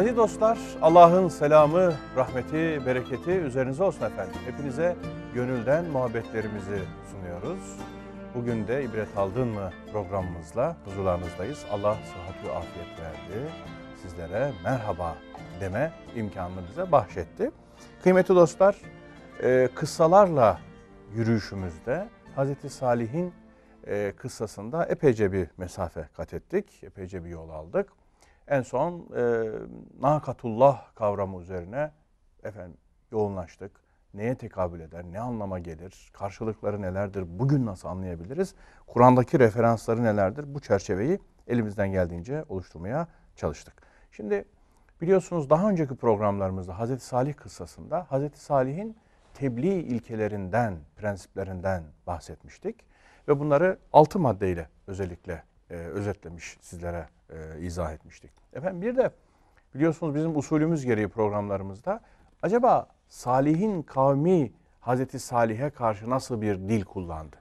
Aziz dostlar, Allah'ın selamı, rahmeti, bereketi üzerinize olsun efendim. Hepinize gönülden muhabbetlerimizi sunuyoruz. Bugün de ibret aldın mı programımızla huzurlarınızdayız. Allah sıhhat ve afiyet verdi. Sizlere merhaba deme imkanını bize bahşetti. Kıymetli dostlar, e, kıssalarla yürüyüşümüzde Hazreti Salih'in e, kıssasında epeyce bir mesafe kat ettik, epeyce bir yol aldık. En son e, nakatullah kavramı üzerine efendim yoğunlaştık. Neye tekabül eder, ne anlama gelir, karşılıkları nelerdir, bugün nasıl anlayabiliriz, Kur'an'daki referansları nelerdir bu çerçeveyi elimizden geldiğince oluşturmaya çalıştık. Şimdi biliyorsunuz daha önceki programlarımızda Hazreti Salih kıssasında Hazreti Salih'in tebliğ ilkelerinden, prensiplerinden bahsetmiştik. Ve bunları altı maddeyle özellikle e, özetlemiş sizlere e, izah etmiştik. Efendim bir de biliyorsunuz bizim usulümüz gereği programlarımızda acaba Salih'in kavmi Hazreti Salih'e karşı nasıl bir dil kullandı?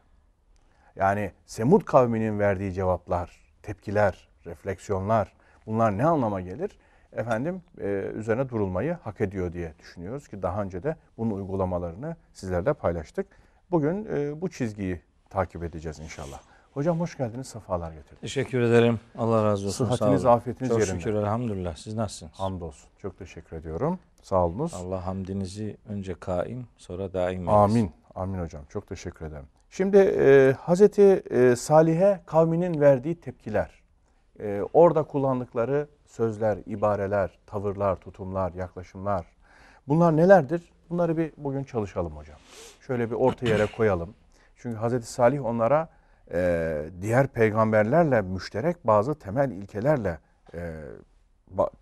Yani Semud kavminin verdiği cevaplar, tepkiler, refleksiyonlar bunlar ne anlama gelir? Efendim e, üzerine durulmayı hak ediyor diye düşünüyoruz ki daha önce de bunun uygulamalarını sizlerle paylaştık. Bugün e, bu çizgiyi takip edeceğiz inşallah. Hocam hoş geldiniz, sefalar getirdiniz. Teşekkür ederim. Allah razı olsun. Sıhhatiniz, afiyetiniz Çok yerinde. şükür elhamdülillah. Siz nasılsınız? Hamdolsun. Çok teşekkür ediyorum. Sağ olunuz. Allah hamdinizi önce kaim sonra daim eylesin. Amin. Amin hocam. Çok teşekkür ederim. Şimdi e, Hazreti e, Salih'e kavminin verdiği tepkiler, e, orada kullandıkları sözler, ibareler, tavırlar, tutumlar, yaklaşımlar bunlar nelerdir? Bunları bir bugün çalışalım hocam. Şöyle bir orta yere koyalım. Çünkü Hazreti Salih onlara e, diğer peygamberlerle müşterek bazı temel ilkelerle e,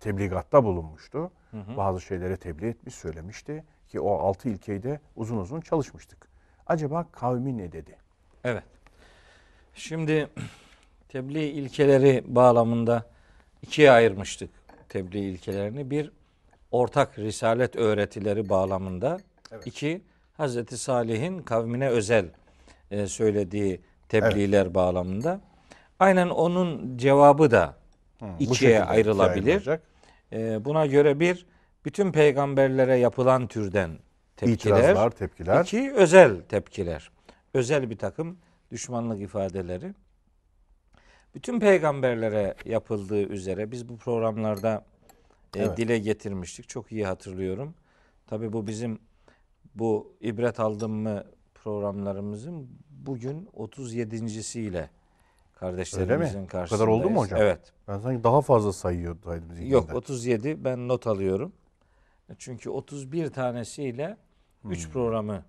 tebligatta bulunmuştu. Bazı şeyleri tebliğ etmiş, söylemişti ki o altı ilkeyi de uzun uzun çalışmıştık. Acaba kavmi ne dedi? Evet. Şimdi tebliğ ilkeleri bağlamında ikiye ayırmıştık tebliğ ilkelerini. Bir ortak risalet öğretileri bağlamında. iki Hazreti Salih'in kavmine özel e, söylediği tebliğler bağlamında. Aynen onun cevabı da Bu ikiye ayrılabilir. Ee, buna göre bir, bütün peygamberlere yapılan türden tepkiler. İtirazlar, tepkiler. İki, özel tepkiler. Özel bir takım düşmanlık ifadeleri. Bütün peygamberlere yapıldığı üzere biz bu programlarda e, Evet. dile getirmiştik. Çok iyi hatırlıyorum. Tabii bu bizim bu ibret aldım mı programlarımızın bugün 37.siyle kardeşlerimizin O karşısındayız. kadar oldu mu hocam? Evet. Ben sanki daha fazla sayıyordum. zihnimde. Yok 37 ben not alıyorum. Çünkü 31 tanesiyle 3 Hmm. programı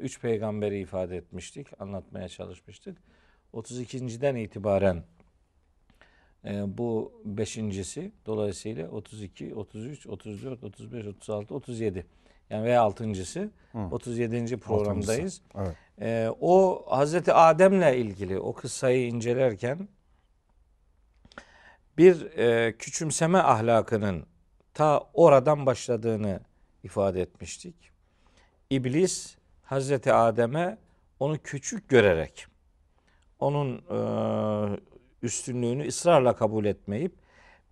3 peygamberi ifade etmiştik, anlatmaya çalışmıştık. 32.den itibaren e, bu beşincisi dolayısıyla 32, 33, 34, 35, 36, 37 yani veya altıncısı 37. programdayız. Evet. E, o Hazreti Adem'le ilgili o kıssayı incelerken bir e, küçümseme ahlakının ta oradan başladığını ifade etmiştik. İblis Hazreti Adem'e onu küçük görerek onun e, üstünlüğünü ısrarla kabul etmeyip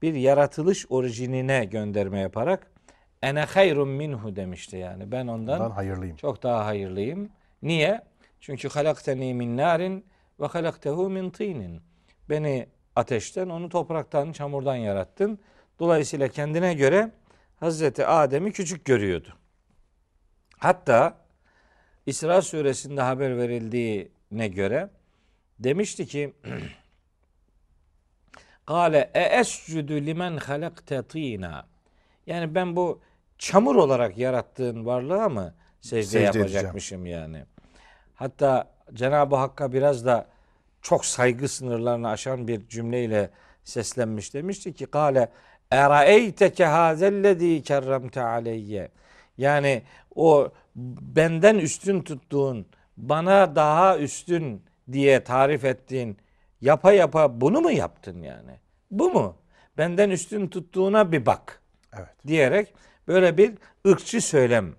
bir yaratılış orijinine gönderme yaparak ene hayrun minhu demişti yani. Ben ondan Ben hayırlıyım. çok daha hayırlıyım. Niye? Çünkü halakteni min narin ve halaktehu min tinin. Beni ateşten, onu topraktan, çamurdan yarattın. Dolayısıyla kendine göre Hazreti Adem'i küçük görüyordu. Hatta İsra suresinde haber verildiğine göre demişti ki Kale e escudu limen halakte tina. Yani ben bu çamur olarak yarattığın varlığa mı secde, Secde yapacakmışım yani. Hatta Cenab-ı Hakk'a biraz da çok saygı sınırlarını aşan bir cümleyle seslenmiş demişti ki kale eraeyteke hazellezî kerremte aleyye. Yani o benden üstün tuttuğun, bana daha üstün diye tarif ettiğin yapa yapa bunu mu yaptın yani? Bu mu? Benden üstün tuttuğuna bir bak Evet. diyerek böyle bir ırkçı söylem,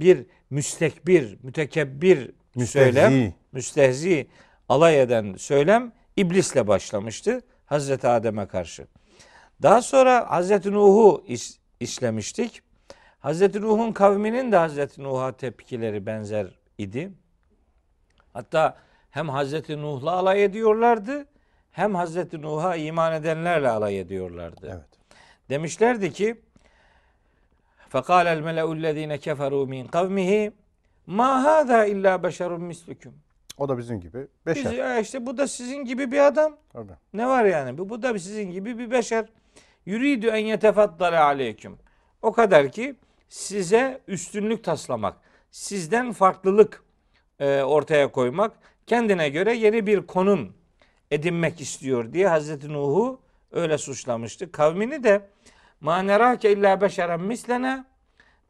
bir müstekbir, mütekebbir Müstehzi. söylem, müstehzi alay eden söylem iblisle başlamıştı Hazreti Adem'e karşı. Daha sonra Hazreti Nuh'u iş- işlemiştik. Hazreti Nuh'un kavminin de Hazreti Nuh'a tepkileri benzer idi. Hatta hem Hazreti Nuh'la alay ediyorlardı hem Hazreti Nuh'a iman edenlerle alay ediyorlardı. Evet. Demişlerdi ki فَقَالَ الْمَلَأُ الَّذ۪ينَ كَفَرُوا مِنْ قَوْمِهِ مَا هَذَا اِلَّا بَشَرٌ مِسْلُكُمْ O da bizim gibi Biz, beşer. ya işte bu da sizin gibi bir adam. Tabii. Ne var yani? Bu, bu da sizin gibi bir beşer. Yuridu en yetefaddale aleyküm. O kadar ki size üstünlük taslamak, sizden farklılık e, ortaya koymak, kendine göre yeni bir konum edinmek istiyor diye Hazreti Nuh'u öyle suçlamıştı. Kavmini de ma nerake illa beşeren mislena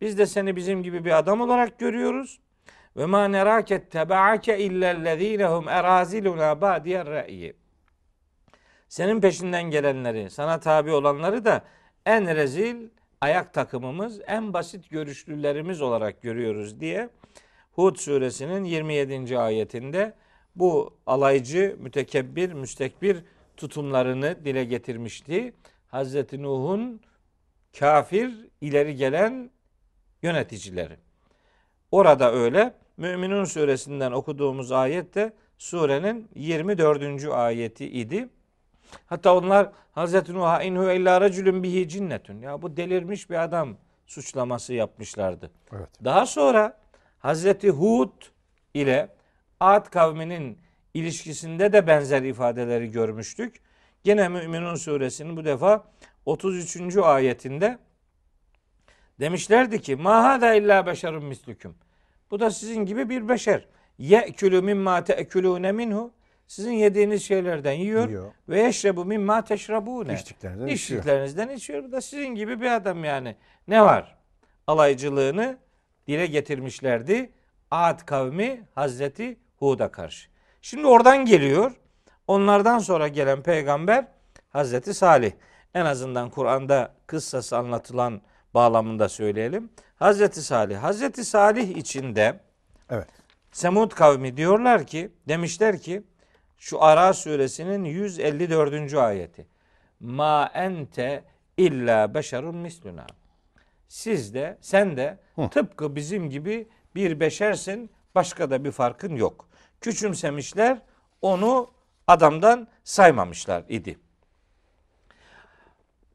biz de seni bizim gibi bir adam olarak görüyoruz. Ve ma nerake tebaake illellezine hum eraziluna badiyer re'yi. Senin peşinden gelenleri, sana tabi olanları da en rezil ayak takımımız, en basit görüşlülerimiz olarak görüyoruz diye Hud suresinin 27. ayetinde bu alaycı, mütekebbir, müstekbir tutumlarını dile getirmişti. Hazreti Nuh'un kafir ileri gelen yöneticileri. Orada öyle. Müminun suresinden okuduğumuz ayet de surenin 24. ayeti idi. Hatta onlar Hazreti Nuh'a inhu illa raculun bihi cinnetun. Ya bu delirmiş bir adam suçlaması yapmışlardı. Evet. Daha sonra Hazreti Hud ile Ad kavminin ilişkisinde de benzer ifadeleri görmüştük. Gene Müminun suresinin bu defa 33. ayetinde demişlerdi ki ma hada illa beşerun mislüküm. Bu da sizin gibi bir beşer. Ye'külü mimma te'külûne minhu. Sizin yediğiniz şeylerden yiyor. Yiyor. Ve yeşrebu mimma teşrabûne. İçtiklerinizden içiyor. İçtiklerinizden içiyor. Bu da sizin gibi bir adam yani. Ne var? Alaycılığını dile getirmişlerdi. Ad kavmi Hazreti Hud'a karşı. Şimdi oradan geliyor. Onlardan sonra gelen peygamber Hazreti Salih. En azından Kur'an'da kıssası anlatılan bağlamında söyleyelim. Hazreti Salih. Hazreti Salih içinde Evet. Semud kavmi diyorlar ki, demişler ki şu Ara suresinin 154. ayeti. Ma ente illa beşerun misluna. Siz de sen de tıpkı bizim gibi bir beşersin. Başka da bir farkın yok. Küçümsemişler. Onu adamdan saymamışlar idi.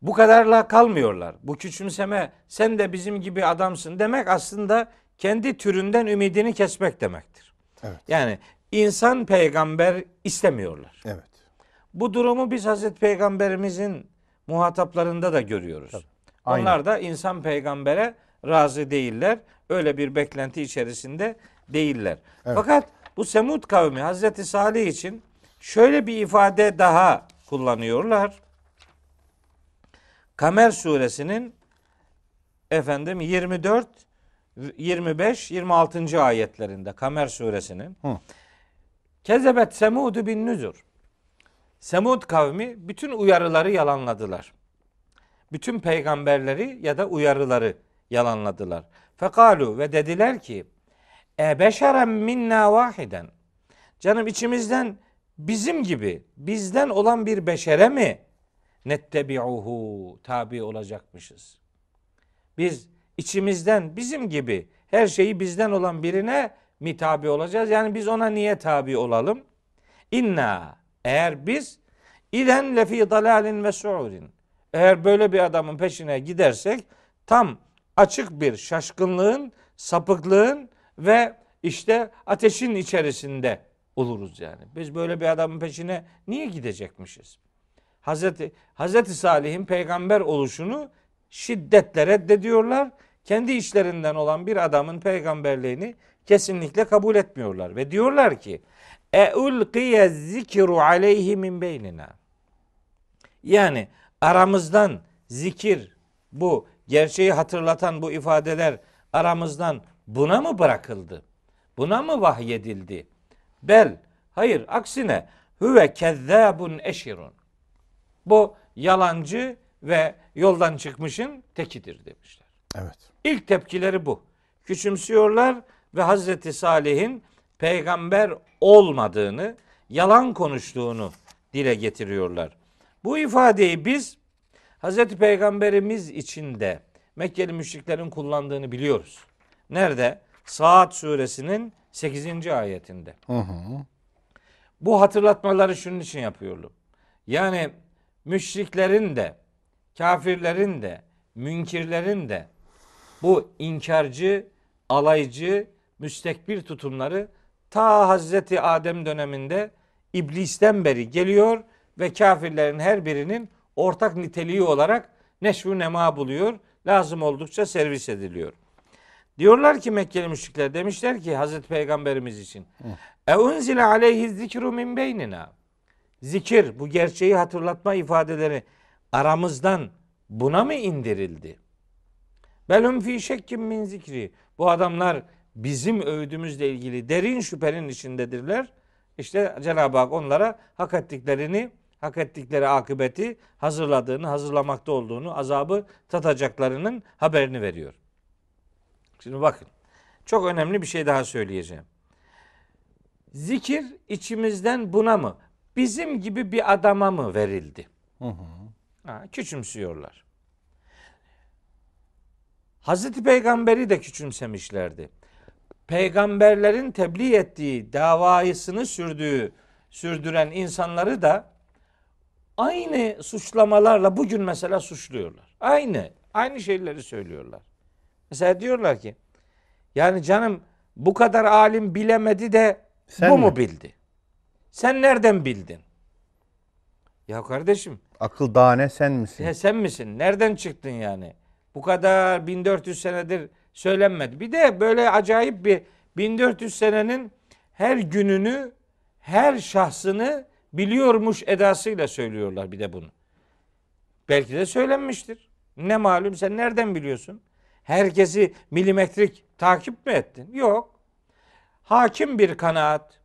Bu kadarla kalmıyorlar. Bu küçümseme sen de bizim gibi adamsın demek aslında kendi türünden ümidini kesmek demektir. Evet. Yani insan peygamber istemiyorlar. Evet. Bu durumu biz Hazreti Peygamberimizin muhataplarında da görüyoruz. Aynen. Onlar da insan peygambere razı değiller. Öyle bir beklenti içerisinde değiller. Evet. Fakat bu Semud kavmi Hazreti Salih için şöyle bir ifade daha kullanıyorlar. Kamer suresinin efendim 24 25 26. ayetlerinde Kamer suresinin Hı. Kezebet Semudu bin nüzur. Semud kavmi bütün uyarıları yalanladılar. Bütün peygamberleri ya da uyarıları yalanladılar. Fekalu ve dediler ki e beşeren minna vahiden. Canım içimizden bizim gibi bizden olan bir beşere mi nettebi'uhu tabi olacakmışız. Biz içimizden bizim gibi her şeyi bizden olan birine mi tabi olacağız? Yani biz ona niye tabi olalım? İnna eğer biz iden lefi dalalin ve su'urin. Eğer böyle bir adamın peşine gidersek tam açık bir şaşkınlığın, sapıklığın ve işte ateşin içerisinde oluruz yani. Biz böyle bir adamın peşine niye gidecekmişiz? Hazreti Hazreti Salih'in peygamber oluşunu şiddetle reddediyorlar. Kendi işlerinden olan bir adamın peygamberliğini kesinlikle kabul etmiyorlar ve diyorlar ki e ulqiye zikru aleyhi min beynina. Yani aramızdan zikir bu gerçeği hatırlatan bu ifadeler aramızdan buna mı bırakıldı? Buna mı vahyedildi? Bel hayır aksine huve kezzabun eşirun. Bu yalancı ve yoldan çıkmışın tekidir demişler. Evet. İlk tepkileri bu. Küçümsüyorlar ve Hazreti Salih'in peygamber olmadığını, yalan konuştuğunu dile getiriyorlar. Bu ifadeyi biz Hazreti Peygamberimiz için de Mekkeli müşriklerin kullandığını biliyoruz. Nerede? Saat suresinin 8. ayetinde. Bu hatırlatmaları şunun için yapıyorum. Yani müşriklerin de, kafirlerin de, münkirlerin de bu inkarcı, alaycı, müstekbir tutumları ta Hazreti Adem döneminde iblisten beri geliyor ve kafirlerin her birinin ortak niteliği olarak neşvu nema buluyor. Lazım oldukça servis ediliyor. Diyorlar ki Mekkeli müşrikler demişler ki Hazreti Peygamberimiz için. E unzile aleyhi zikru min beynina. Zikir bu gerçeği hatırlatma ifadeleri aramızdan buna mı indirildi? Belhum fi şekkim min zikri. Bu adamlar bizim öğüdümüzle ilgili derin şüphenin içindedirler. İşte Cenab-ı Hak onlara hak ettiklerini, hak ettikleri akıbeti hazırladığını, hazırlamakta olduğunu, azabı tatacaklarının haberini veriyor. Şimdi bakın. Çok önemli bir şey daha söyleyeceğim. Zikir içimizden buna mı? Bizim gibi bir adama mı verildi? Ha, küçümsüyorlar. Hazreti Peygamberi de küçümsemişlerdi. Peygamberlerin tebliğ ettiği davasını sürdüğü, sürdüren insanları da aynı suçlamalarla bugün mesela suçluyorlar. Aynı, aynı şeyleri söylüyorlar. Mesela diyorlar ki yani canım bu kadar alim bilemedi de Sen bu mi? mu bildi? Sen nereden bildin? Ya kardeşim Akıl dane sen misin? ya sen misin? Nereden çıktın yani? Bu kadar 1400 senedir söylenmedi. Bir de böyle acayip bir 1400 senenin her gününü, her şahsını biliyormuş edasıyla söylüyorlar bir de bunu. Belki de söylenmiştir. Ne malum sen nereden biliyorsun? Herkesi milimetrik takip mi ettin? Yok. Hakim bir kanaat,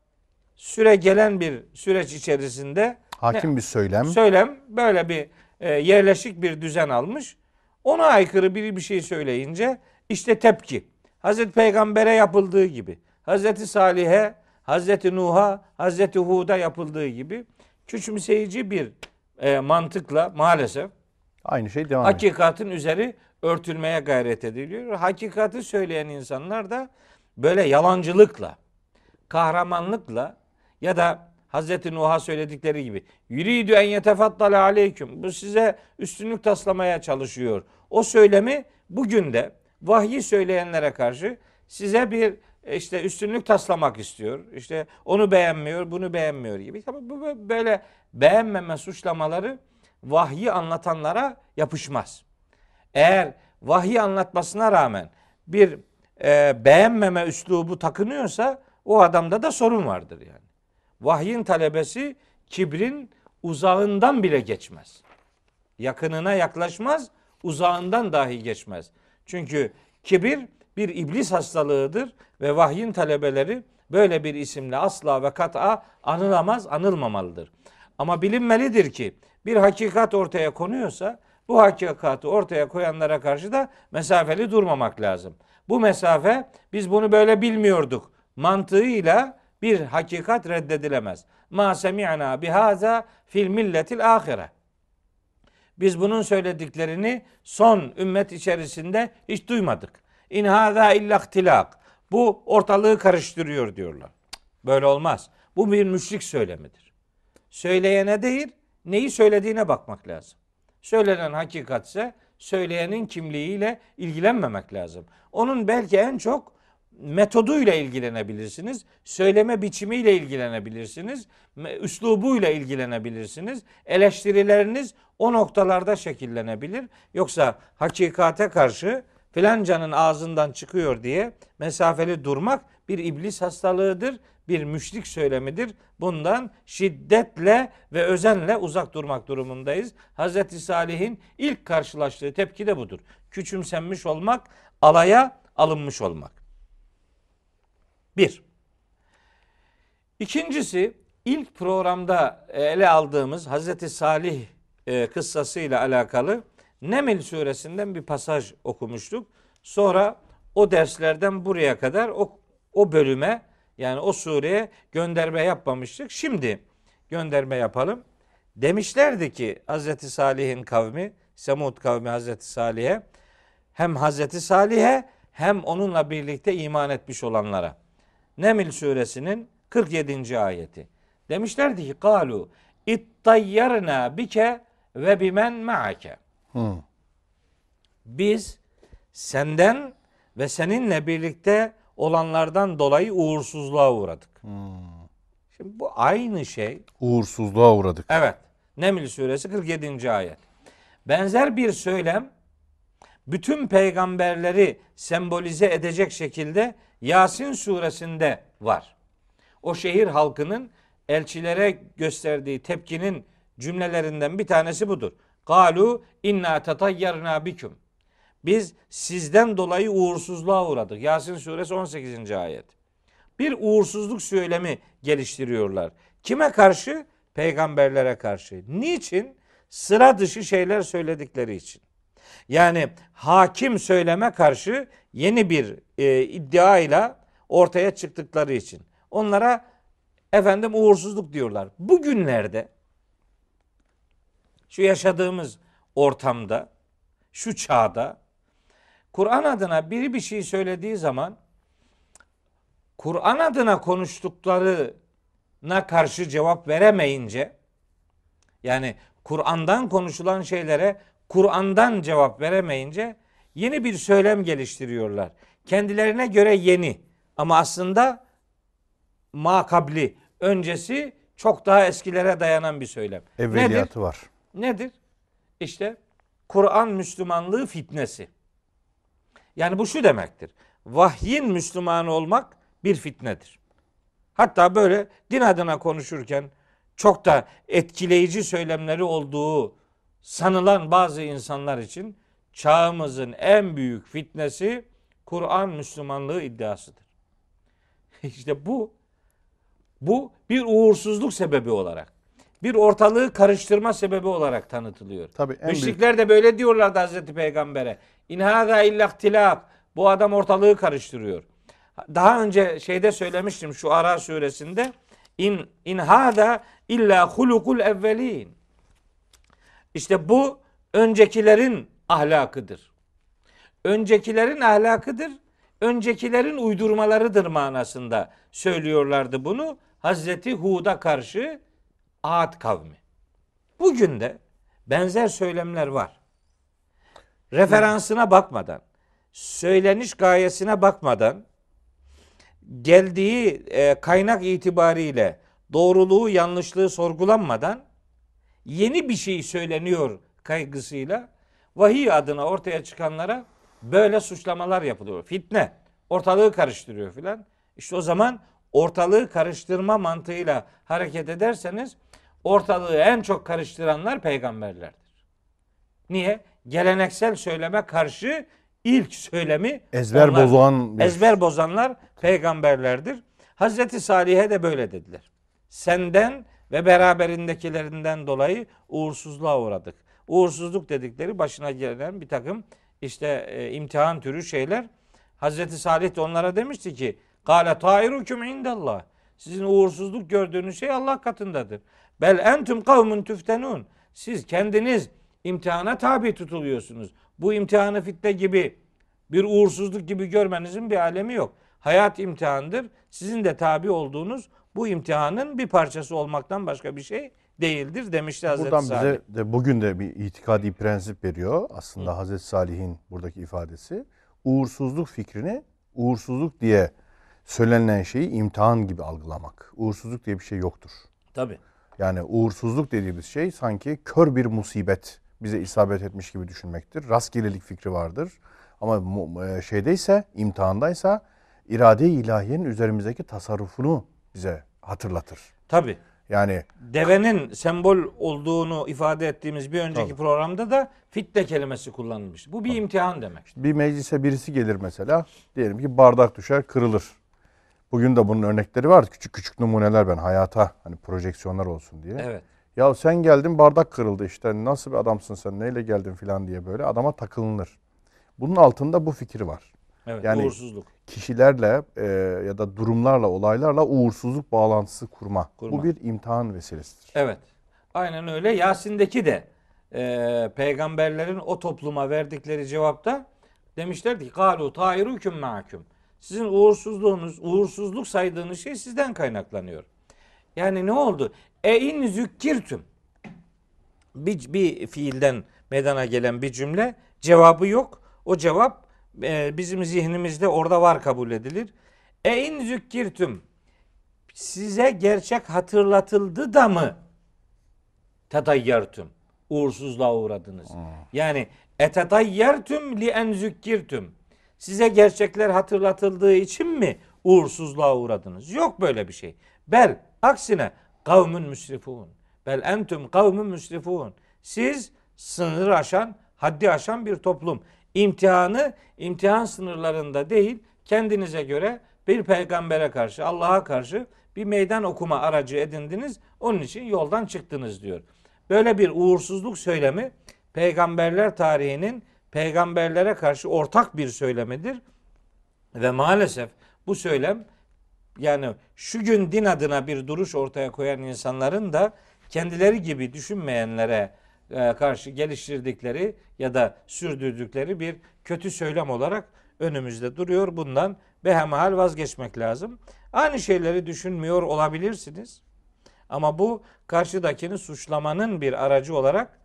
süre gelen bir süreç içerisinde Hakim bir söylem. söylem böyle bir e, yerleşik bir düzen almış. Ona aykırı biri bir şey söyleyince işte tepki. Hazreti Peygamber'e yapıldığı gibi, Hazreti Salih'e, Hazreti Nuh'a, Hazreti Hud'a yapıldığı gibi küçümseyici bir e, mantıkla maalesef Aynı şey devam ediyor. hakikatin üzeri örtülmeye gayret ediliyor. Hakikati söyleyen insanlar da böyle yalancılıkla, kahramanlıkla ya da Hazreti Nuh'a söyledikleri gibi yürüydü en yetefaddale aleyküm. Bu size üstünlük taslamaya çalışıyor. O söylemi bugün de vahyi söyleyenlere karşı size bir e, işte üstünlük taslamak istiyor. İşte onu beğenmiyor, bunu beğenmiyor gibi. Tabii bu böyle beğenmeme suçlamaları vahyi anlatanlara yapışmaz. Eğer vahyi anlatmasına rağmen bir e, beğenmeme üslubu takınıyorsa o adamda da sorun vardır yani. Vahyin talebesi kibrin uzağından bile geçmez. Yakınına yaklaşmaz, uzağından dahi geçmez. Çünkü kibir bir iblis hastalığıdır ve vahyin talebeleri böyle bir isimle asla ve kat'a anılamaz, anılmamalıdır. Ama bilinmelidir ki bir hakikat ortaya konuyorsa bu hakikati ortaya koyanlara karşı da mesafeli durmamak lazım. Bu mesafe biz bunu böyle bilmiyorduk mantığıyla bir hakikat reddedilemez. Ma semi'na bihaza fil milletil ahire. Biz bunun söylediklerini son ümmet içerisinde hiç duymadık. İn hâzâ illa ihtilak. Bu ortalığı karıştırıyor diyorlar. Böyle olmaz. Bu bir müşrik söylemidir. Söyleyene değil, neyi söylediğine bakmak lazım. Söylenen hakikatse söyleyenin kimliğiyle ilgilenmemek lazım. Onun belki en çok metoduyla ilgilenebilirsiniz. Söyleme biçimiyle ilgilenebilirsiniz. Üslubuyla ilgilenebilirsiniz. Eleştirileriniz o noktalarda şekillenebilir. Yoksa hakikate karşı filancanın ağzından çıkıyor diye mesafeli durmak bir iblis hastalığıdır, bir müşrik söylemidir. Bundan şiddetle ve özenle uzak durmak durumundayız. Hazreti Salih'in ilk karşılaştığı tepki de budur. Küçümsenmiş olmak, alaya alınmış olmak. Bir. İkincisi ilk programda ele aldığımız Hazreti Salih e, kıssasıyla alakalı Neml suresinden bir pasaj okumuştuk. Sonra o derslerden buraya kadar o, o bölüme yani o sureye gönderme yapmamıştık. Şimdi gönderme yapalım. Demişlerdi ki Hazreti Salih'in kavmi Semud kavmi Hazreti Salih'e hem Hazreti Salih'e hem onunla birlikte iman etmiş olanlara. Neml suresinin 47. ayeti. Demişlerdi ki kalu ittayyarna bike ve bimen ma'ake. Hı. Biz senden ve seninle birlikte olanlardan dolayı uğursuzluğa uğradık. Şimdi bu aynı şey. Uğursuzluğa uğradık. Evet. Neml suresi 47. ayet. Benzer bir söylem bütün peygamberleri sembolize edecek şekilde Yasin suresinde var. O şehir halkının elçilere gösterdiği tepkinin cümlelerinden bir tanesi budur. Galu inna tatayyarna biküm. Biz sizden dolayı uğursuzluğa uğradık. Yasin suresi 18. ayet. Bir uğursuzluk söylemi geliştiriyorlar. Kime karşı? Peygamberlere karşı. Niçin? Sıra dışı şeyler söyledikleri için. Yani hakim söyleme karşı yeni bir e, iddiayla ortaya çıktıkları için. Onlara efendim uğursuzluk diyorlar. Bugünlerde şu yaşadığımız ortamda, şu çağda Kur'an adına biri bir şey söylediği zaman Kur'an adına konuştuklarına karşı cevap veremeyince yani Kur'an'dan konuşulan şeylere Kur'an'dan cevap veremeyince yeni bir söylem geliştiriyorlar. Kendilerine göre yeni ama aslında makabli, öncesi çok daha eskilere dayanan bir söylem. Evveliyatı Nedir? var. Nedir? İşte Kur'an Müslümanlığı fitnesi. Yani bu şu demektir. Vahyin Müslümanı olmak bir fitnedir. Hatta böyle din adına konuşurken çok da etkileyici söylemleri olduğu sanılan bazı insanlar için çağımızın en büyük fitnesi Kur'an Müslümanlığı iddiasıdır. İşte bu bu bir uğursuzluk sebebi olarak, bir ortalığı karıştırma sebebi olarak tanıtılıyor. Tabii en büyük Müşrikler de böyle diyorlardı Hazreti Peygamber'e. İn hâzâ illa ihtilâf. Bu adam ortalığı karıştırıyor. Daha önce şeyde söylemiştim şu Ara suresinde. İn, in hâzâ illa hulukul evvelin. İşte bu öncekilerin ahlakıdır. Öncekilerin ahlakıdır. Öncekilerin uydurmalarıdır manasında söylüyorlardı bunu. Hazreti Hud'a karşı Ad kavmi. Bugün de benzer söylemler var. Referansına bakmadan, söyleniş gayesine bakmadan, geldiği e, kaynak itibariyle doğruluğu yanlışlığı sorgulanmadan yeni bir şey söyleniyor kaygısıyla vahiy adına ortaya çıkanlara böyle suçlamalar yapılıyor. Fitne ortalığı karıştırıyor filan. İşte o zaman ortalığı karıştırma mantığıyla hareket ederseniz ortalığı en çok karıştıranlar peygamberlerdir. Niye? Geleneksel söyleme karşı ilk söylemi ezber onlar- bozan bir ezber bozanlar peygamberlerdir. Hazreti Salih'e de böyle dediler. Senden ve beraberindekilerinden dolayı uğursuzluğa uğradık. Uğursuzluk dedikleri başına gelen bir takım işte e, imtihan türü şeyler. Hazreti Salih de onlara demişti ki Kale tairukum indallah. Sizin uğursuzluk gördüğünüz şey Allah katındadır. Bel entum kavmun tüftenun. Siz kendiniz imtihana tabi tutuluyorsunuz. Bu imtihanı fitne gibi bir uğursuzluk gibi görmenizin bir alemi yok. Hayat imtihandır. Sizin de tabi olduğunuz bu imtihanın bir parçası olmaktan başka bir şey değildir demişti Hazreti Buradan Salih. bize de bugün de bir itikadi prensip veriyor. Aslında Hazreti Salih'in buradaki ifadesi. Uğursuzluk fikrini uğursuzluk diye söylenen şeyi imtihan gibi algılamak. Uğursuzluk diye bir şey yoktur. Tabii. Yani uğursuzluk dediğimiz şey sanki kör bir musibet bize isabet etmiş gibi düşünmektir. Rastgelelik fikri vardır. Ama e, şeydeyse, imtihandaysa irade-i ilahiyenin üzerimizdeki tasarrufunu bize hatırlatır. Tabii. Yani Devenin sembol olduğunu ifade ettiğimiz bir önceki Tabii. programda da fitne kelimesi kullanılmış. Bu bir imtihan demek. bir meclise birisi gelir mesela. Diyelim ki bardak düşer, kırılır. Bugün de bunun örnekleri var. Küçük küçük numuneler ben hayata hani projeksiyonlar olsun diye. Evet. Ya sen geldin bardak kırıldı işte nasıl bir adamsın sen neyle geldin filan diye böyle adama takılınır. Bunun altında bu fikir var. Evet. Yani- uğursuzluk. Kişilerle e, ya da durumlarla olaylarla uğursuzluk bağlantısı kurma. Kurma. Bu bir imtihan vesilesidir. Evet. Aynen öyle. Yasin'deki de e, peygamberlerin o topluma verdikleri cevapta demişlerdi ki galu ta'irukum ma'akum. Sizin uğursuzluğunuz, uğursuzluk saydığınız şey sizden kaynaklanıyor. Yani ne oldu? E in zükkirtüm. Bir, bir fiilden meydana gelen bir cümle cevabı yok. O cevap e, bizim zihnimizde orada var kabul edilir. E in zükkirtüm. Size gerçek hatırlatıldı da mı tedayyertüm. Uğursuzluğa uğradınız. Yani etedayyertüm li en zükkirtüm. Size gerçekler hatırlatıldığı için mi uğursuzluğa uğradınız? Yok böyle bir şey. Bel aksine kavmün müsrifun. Bel entüm kavmün müsrifun. Siz sınır aşan, haddi aşan bir toplum. İmtihanı imtihan sınırlarında değil, kendinize göre bir peygambere karşı, Allah'a karşı bir meydan okuma aracı edindiniz. Onun için yoldan çıktınız diyor. Böyle bir uğursuzluk söylemi peygamberler tarihinin peygamberlere karşı ortak bir söylemidir. Ve maalesef bu söylem yani şu gün din adına bir duruş ortaya koyan insanların da kendileri gibi düşünmeyenlere karşı geliştirdikleri ya da sürdürdükleri bir kötü söylem olarak önümüzde duruyor. Bundan behemhal vazgeçmek lazım. Aynı şeyleri düşünmüyor olabilirsiniz. Ama bu karşıdakini suçlamanın bir aracı olarak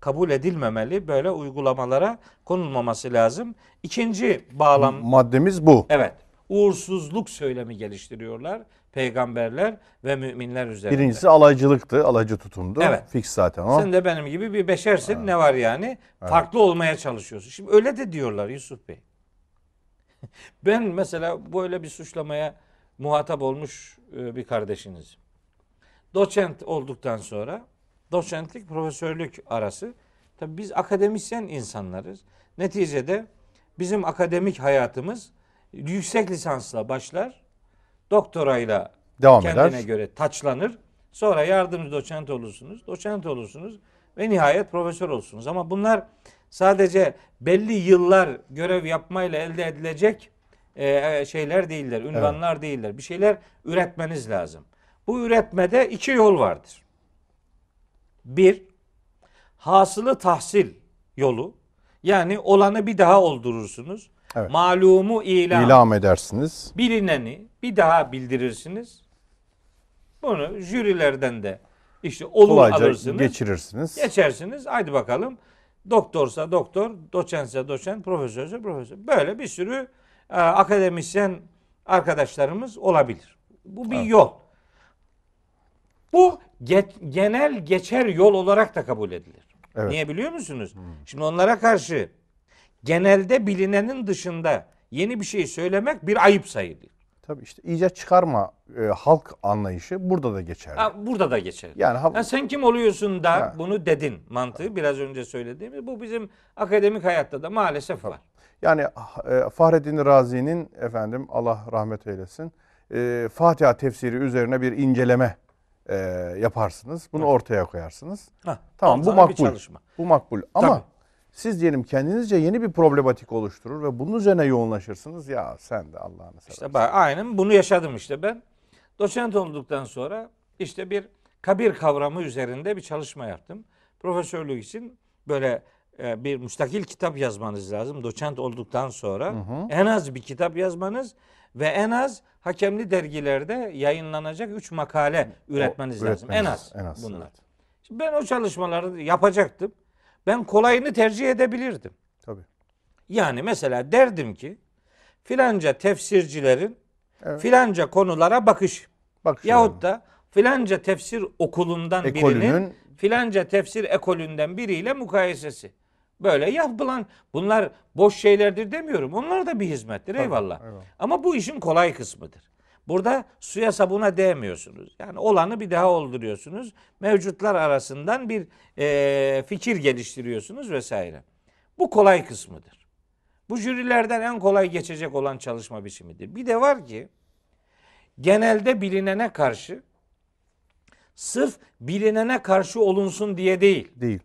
kabul edilmemeli. Böyle uygulamalara konulmaması lazım. İkinci bağlam Maddemiz bu. evet uğursuzluk söylemi geliştiriyorlar peygamberler ve müminler üzerinde. Birincisi alaycılıktı, alaycı tutumdu. Evet. Fix zaten o. Sen de benim gibi bir beşersin. Ne var yani? Farklı olmaya çalışıyorsun. Şimdi öyle de diyorlar Yusuf Bey. ben mesela böyle bir suçlamaya muhatap olmuş e, bir kardeşiniz. Doçent olduktan sonra doçentlik profesörlük arası. Tabii biz akademisyen insanlarız. Neticede bizim akademik hayatımız yüksek lisansla başlar. Doktorayla Devam kendine eder. göre taçlanır. Sonra yardımcı doçent olursunuz, doçent olursunuz ve nihayet profesör olursunuz. Ama bunlar sadece belli yıllar görev yapmayla elde edilecek e, şeyler değiller, ünvanlar değiller. Bir şeyler üretmeniz lazım. Bu üretmede iki yol vardır. Bir, hasılı tahsil yolu. Yani olanı bir daha oldurursunuz. Evet. Malumu ilan. İlam edersiniz. bilineni bir daha bildirirsiniz. Bunu jürilerden de işte Kolayca alırsınız. geçirirsiniz. Geçersiniz. Haydi bakalım. Doktorsa doktor, doçentse doçent, profesörse profesör. Böyle bir sürü e, akademisyen arkadaşlarımız olabilir. Bu bir yol. Bu ge- genel geçer yol olarak da kabul edilir. Evet. Hmm. Niye biliyor musunuz? Şimdi onlara karşı genelde bilinenin dışında yeni bir şey söylemek bir ayıp sayılır. Tabii işte icat çıkarma e, halk anlayışı burada da geçerli. Ha, burada da geçer. Yani ha- Ya sen kim oluyorsun da Ha. bunu dedin mantığı biraz önce söylediğimiz bu bizim akademik hayatta da maalesef var. Yani e, Fahreddin Razi'nin efendim Allah rahmet eylesin e, Fatiha tefsiri üzerine bir inceleme e, yaparsınız. Bunu ortaya koyarsınız. Ha, Tamam tam bu makbul. çalışma. Bu makbul. Ama Tabii. Siz diyelim kendinizce yeni bir problematik oluşturur ve bunun üzerine yoğunlaşırsınız. Ya sen de Allah'ını seversen. İşte bak aynen bunu yaşadım işte ben. Doçent olduktan sonra işte bir kabir kavramı üzerinde bir çalışma yaptım. Profesörlük için böyle e, bir müstakil kitap yazmanız lazım. Doçent olduktan sonra en az bir kitap yazmanız ve en az hakemli dergilerde yayınlanacak 3 makale üretmeniz lazım. En az, en az, bunlar. evet. Şimdi ben o çalışmaları yapacaktım. Ben kolayını tercih edebilirdim. Tabii. Yani mesela derdim ki filanca tefsircilerin Evet. filanca konulara bakış Bak yahut da filanca tefsir okulundan birinin Ekolünün- filanca tefsir ekolünden biriyle mukayesesi. Böyle yapılan bunlar boş şeylerdir demiyorum. Onlar da bir hizmettir eyvallah. eyvallah. Ama bu işin kolay kısmıdır. Burada suya sabuna değmiyorsunuz. Yani olanı bir daha olduruyorsunuz. Mevcutlar arasından bir eee, fikir geliştiriyorsunuz vesaire. Bu kolay kısmıdır. Bu jürilerden en kolay geçecek olan çalışma biçimidir. Bir de var ki genelde bilinene karşı sırf bilinene karşı olunsun diye değil. Değil.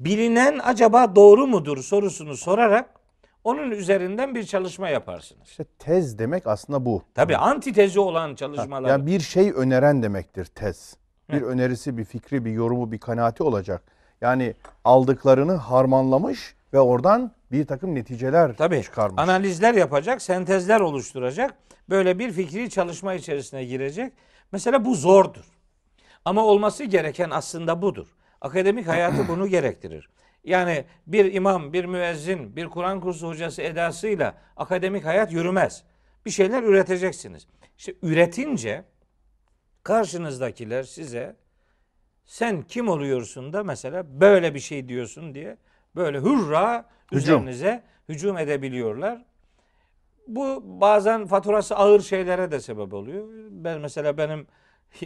Bilinen acaba doğru mudur sorusunu sorarak onun üzerinden bir çalışma yaparsınız. İşte tez demek aslında bu. Tabii antitezi olan çalışmalar. Yani bir şey öneren demektir tez. Bir önerisi, bir fikri, bir yorumu, bir kanaati olacak. Yani aldıklarını harmanlamış ve oradan bir takım neticeler Tabii çıkarmış. analizler yapacak, sentezler oluşturacak. Böyle bir fikri çalışma içerisine girecek. Mesela bu zordur. Ama olması gereken aslında budur. Akademik hayatı bunu gerektirir. Yani bir imam, bir müezzin, bir Kur'an kursu hocası edasıyla akademik hayat yürümez. Bir şeyler üreteceksiniz. İşte üretince karşınızdakiler size sen kim oluyorsun da mesela böyle bir şey diyorsun diye böyle hurra Hücum. üzerinize hücum edebiliyorlar. Bu bazen faturası ağır şeylere de sebep oluyor. Ben mesela benim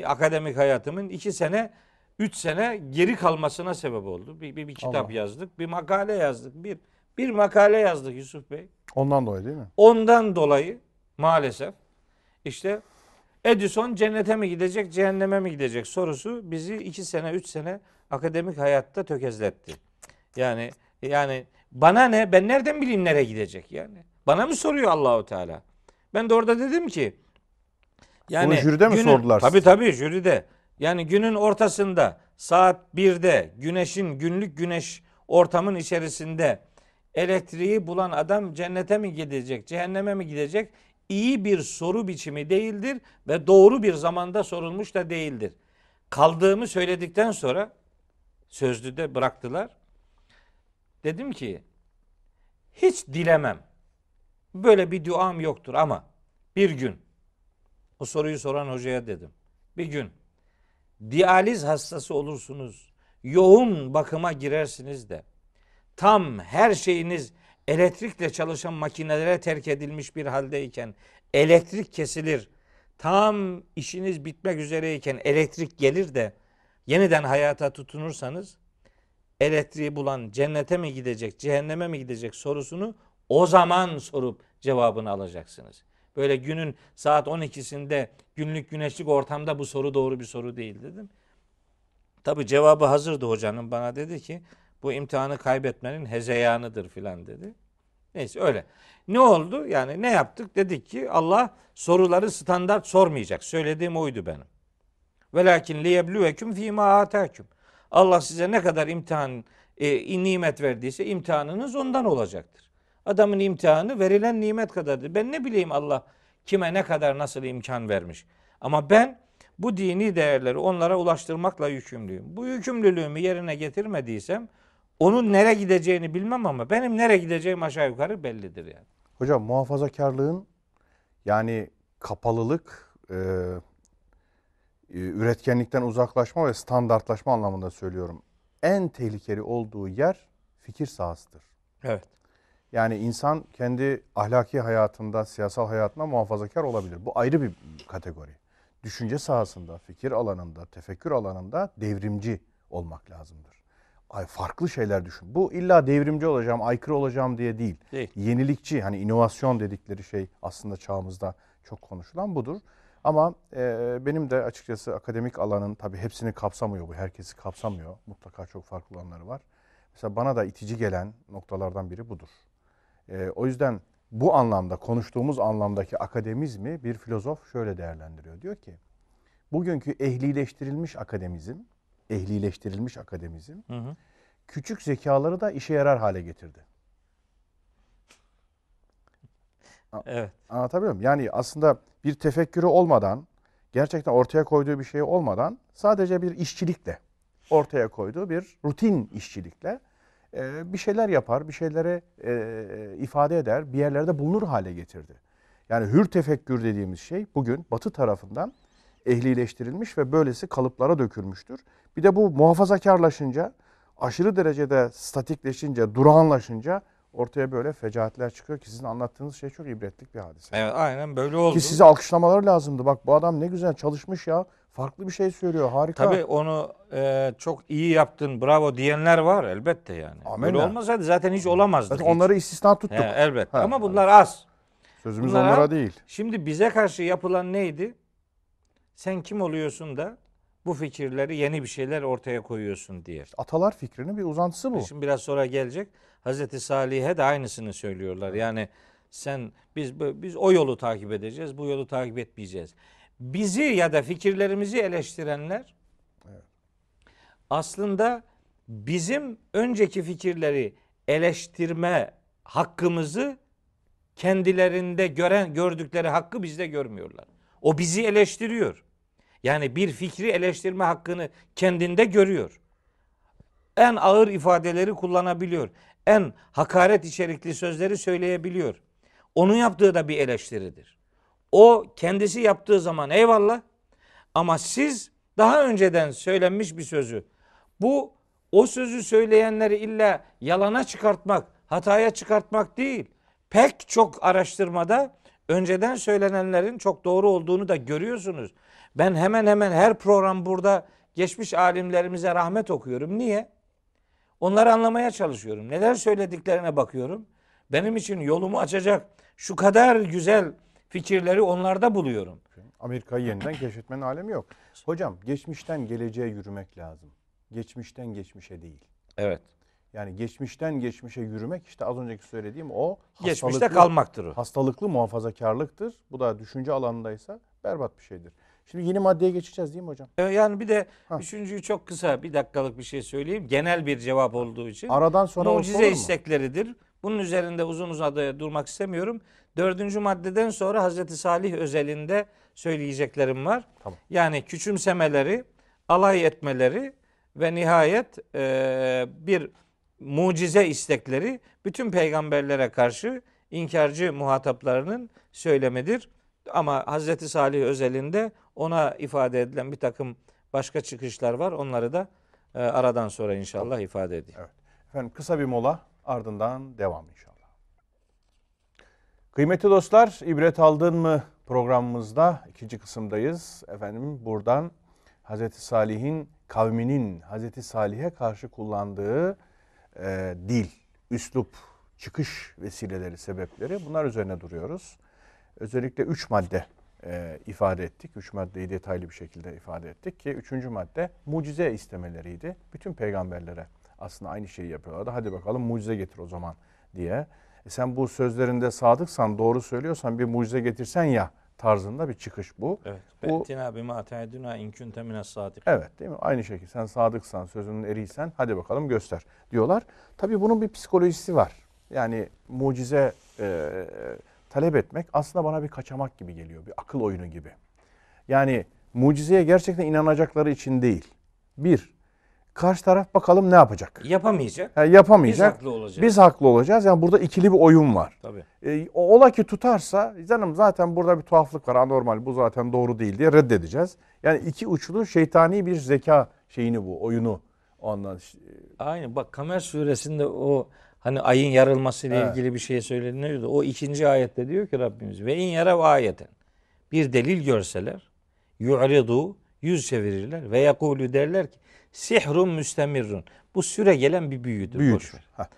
akademik hayatımın iki sene, üç sene geri kalmasına sebep oldu. Bir, bir, bir kitap Allah. yazdık, bir makale yazdık, bir bir makale yazdık Yusuf Bey. Ondan dolayı değil mi? Ondan dolayı maalesef işte Edison cennete mi gidecek, cehenneme mi gidecek sorusu bizi iki sene, üç sene akademik hayatta tökezletti. Yani yani bana ne? Ben nereden bileyim nereye gidecek yani? Bana mı soruyor Allahu Teala? Ben de orada dedim ki Bunu jüride mi sordular Tabii tabii jüride. Yani günün ortasında saat 1'de güneşin günlük güneş ortamın içerisinde elektriği bulan adam cennete mi gidecek, cehenneme mi gidecek? İyi bir soru biçimi değildir ve doğru bir zamanda sorulmuş da değildir. Kaldığımı söyledikten sonra sözlüde bıraktılar. Dedim ki hiç dilemem. Böyle bir duam yoktur ama bir gün o soruyu soran hocaya dedim. Bir gün diyaliz hastası olursunuz. Yoğun bakıma girersiniz de tam her şeyiniz elektrikle çalışan makinelere terk edilmiş bir haldeyken elektrik kesilir. Tam işiniz bitmek üzereyken elektrik gelir de yeniden hayata tutunursanız elektriği bulan cennete mi gidecek, cehenneme mi gidecek sorusunu o zaman sorup cevabını alacaksınız. Böyle günün saat 12'sinde günlük güneşlik ortamda bu soru doğru bir soru değil dedim. Tabi cevabı hazırdı hocanın bana dedi ki bu imtihanı kaybetmenin hezeyanıdır filan dedi. Neyse öyle. Ne oldu? Yani ne yaptık? Dedik ki Allah soruları standart sormayacak. Söylediğim oydu benim. Velakin liyebluvekum fîmâ âtâküm. Allah size ne kadar imtihan, e, nimet verdiyse imtihanınız ondan olacaktır. Adamın imtihanı verilen nimet kadardır. Ben ne bileyim Allah kime ne kadar nasıl imkan vermiş. Ama ben bu dini değerleri onlara ulaştırmakla yükümlüyüm. Bu yükümlülüğümü yerine getirmediysem onun nereye gideceğini bilmem ama benim nereye gideceğim aşağı yukarı bellidir yani. Hocam muhafazakarlığın yani kapalılık, e, e, üretkenlikten uzaklaşma ve standartlaşma anlamında söylüyorum. En tehlikeli olduğu yer fikir sahasıdır. Evet. Yani insan kendi ahlaki hayatında, siyasal hayatında muhafazakar olabilir. Bu ayrı bir kategori. Düşünce sahasında, fikir alanında, tefekkür alanında devrimci olmak lazımdır. Ay farklı şeyler düşün. Bu illa devrimci olacağım, aykırı olacağım diye değil. Değil. Yenilikçi, hani inovasyon dedikleri şey aslında çağımızda çok konuşulan budur. Ama e, benim de açıkçası akademik alanın tabii hepsini kapsamıyor bu. Herkesi kapsamıyor. Mutlaka çok farklı alanları var. Mesela bana da itici gelen noktalardan biri budur. E, o yüzden bu anlamda konuştuğumuz anlamdaki akademizmi bir filozof şöyle değerlendiriyor. Diyor ki bugünkü ehlileştirilmiş akademizm, ehlileştirilmiş akademizm Hı hı. küçük zekaları da işe yarar hale getirdi. Evet. Anlatabiliyor muyum? Yani aslında bir tefekkürü olmadan, gerçekten ortaya koyduğu bir şey olmadan sadece bir işçilikle ortaya koyduğu bir rutin işçilikle e, bir şeyler yapar, bir şeylere e, ifade eder, bir yerlerde bulunur hale getirdi. Yani hür tefekkür dediğimiz şey bugün Batı tarafından ehlileştirilmiş ve böylesi kalıplara dökülmüştür. Bir de bu muhafazakarlaşınca, aşırı derecede statikleşince, durağanlaşınca ortaya böyle fecaatler çıkıyor ki sizin anlattığınız şey çok ibretlik bir hadise. Evet aynen böyle oldu. Ki size alkışlamaları lazımdı. Bak bu adam ne güzel çalışmış ya. Farklı bir şey söylüyor. Harika. Tabii onu e, çok iyi yaptın, bravo diyenler var elbette yani. Amenna. Böyle olmasaydı zaten hiç olamazdı. Zaten onları istisna tuttuk. He, elbette. Ha, Ama bunlar az. Sözümüz bunlar onlara değil. Şimdi bize karşı yapılan neydi? Sen kim oluyorsun da bu fikirleri yeni bir şeyler ortaya koyuyorsun diye. Atalar fikrinin bir uzantısı bu. Şimdi biraz sonra gelecek. Hazreti Salih'e de aynısını söylüyorlar. Yani sen biz biz o yolu takip edeceğiz, bu yolu takip etmeyeceğiz. Bizi ya da fikirlerimizi eleştirenler aslında bizim önceki fikirleri eleştirme hakkımızı kendilerinde gören gördükleri hakkı bizde görmüyorlar. O bizi eleştiriyor. Yani bir fikri eleştirme hakkını kendinde görüyor. En ağır ifadeleri kullanabiliyor. En hakaret içerikli sözleri söyleyebiliyor. Onun yaptığı da bir eleştiridir. O kendisi yaptığı zaman eyvallah ama siz daha önceden söylenmiş bir sözü bu o sözü söyleyenleri illa yalana çıkartmak, hataya çıkartmak değil. Pek çok araştırmada önceden söylenenlerin çok doğru olduğunu da görüyorsunuz. Ben hemen hemen her program burada geçmiş alimlerimize rahmet okuyorum. Niye? Onları anlamaya çalışıyorum. Neler söylediklerine bakıyorum. Benim için yolumu açacak şu kadar güzel fikirleri onlarda buluyorum. Amerika'yı yeniden keşfetmenin alemi yok. Hocam geçmişten geleceğe yürümek lazım. Geçmişten geçmişe değil. Evet. Yani geçmişten geçmişe yürümek işte az önceki söylediğim o Geçmişte hastalıklı- kalmaktır o. Hastalıklı muhafazakarlıktır. Bu da düşünce alanındaysa berbat bir şeydir. Şimdi yeni maddeye geçeceğiz değil mi hocam? Ee, Yani bir de üçüncüyü çok kısa bir dakikalık bir şey söyleyeyim. Genel bir cevap olduğu için. Aradan sonra olsa olur Mucize mu? istekleridir. Bunun üzerinde uzun uzadıya durmak istemiyorum. Dördüncü maddeden sonra Hazreti Salih özelinde söyleyeceklerim var. Tamam. Yani küçümsemeleri, alay etmeleri ve nihayet e, bir mucize istekleri bütün peygamberlere karşı inkarcı muhataplarının söylemidir. Ama Hazreti Salih özelinde ona ifade edilen bir takım başka çıkışlar var. Onları da e, aradan sonra inşallah ifade edeyim. Evet. Efendim kısa bir mola ardından devam inşallah. Kıymetli dostlar, ibret aldın mı programımızda ikinci kısımdayız. Efendim buradan Hazreti Salih'in kavminin Hazreti Salih'e karşı kullandığı e, dil, üslup, çıkış vesileleri, sebepleri bunlar üzerine duruyoruz. Özellikle üç madde e, ifade ettik. Üç maddeyi detaylı bir şekilde ifade ettik ki üçüncü madde mucize istemeleriydi. Bütün peygamberlere aslında aynı şeyi yapıyorlardı. Hadi bakalım mucize getir o zaman diye. E sen bu sözlerinde sadıksan, doğru söylüyorsan bir mucize getirsen ya tarzında bir çıkış bu. Evet. Be'tina bima te'eduna in kunte mines. Evet değil mi? Aynı şekilde sen sadıksan, sözünün eriysen hadi bakalım göster diyorlar. Tabii bunun bir psikolojisi var. Yani mucize e, talep etmek aslında bana bir kaçamak gibi geliyor. Bir akıl oyunu gibi. Yani mucizeye gerçekten inanacakları için değil. Bir, karşı taraf bakalım ne yapacak? Yapamayacak. Ha, yapamayacak. Biz haklı olacağız. Biz haklı olacağız. Yani burada ikili bir oyun var. Tabii. E, ola ki tutarsa canım zaten burada bir tuhaflık var anormal bu zaten doğru değil diye reddedeceğiz. Yani iki uçlu şeytani bir zeka şeyini bu oyunu ondan Aynı bak Kamer suresinde o hani ayın yarılması ile Evet. ilgili bir şey söyleniyordu. O ikinci ayette diyor ki Rabbimiz ve in yarav ayeten bir delil görseler yu'ridu yüz çevirirler ve yakulu derler ki sihrun müstemirrun. Bu süre gelen bir büyüdür. büyüdür.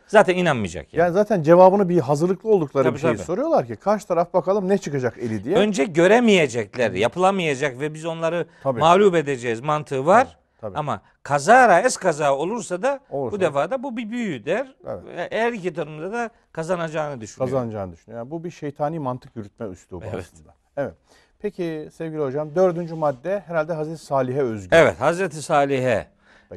Zaten inanmayacak yani. Yani zaten cevabını bir hazırlıklı oldukları Tabii, bir şey tabii. soruyorlar ki karşı taraf bakalım ne çıkacak eli diye. Önce göremeyecekler, yapılamayacak ve biz onları Tabii. mağlup edeceğiz mantığı var. Tabii. Ama kazara es kaza olursa da Olursa bu defa da bu bir büyü der. Evet. Ve Her iki durumda da kazanacağını düşünüyor. kazanacağını düşünüyor. Yani bu bir şeytani mantık yürütme üslubu Evet. aslında. Evet. Peki sevgili hocam dördüncü madde herhalde Hazreti Salih'e özgü. Evet Hazreti Salih'e.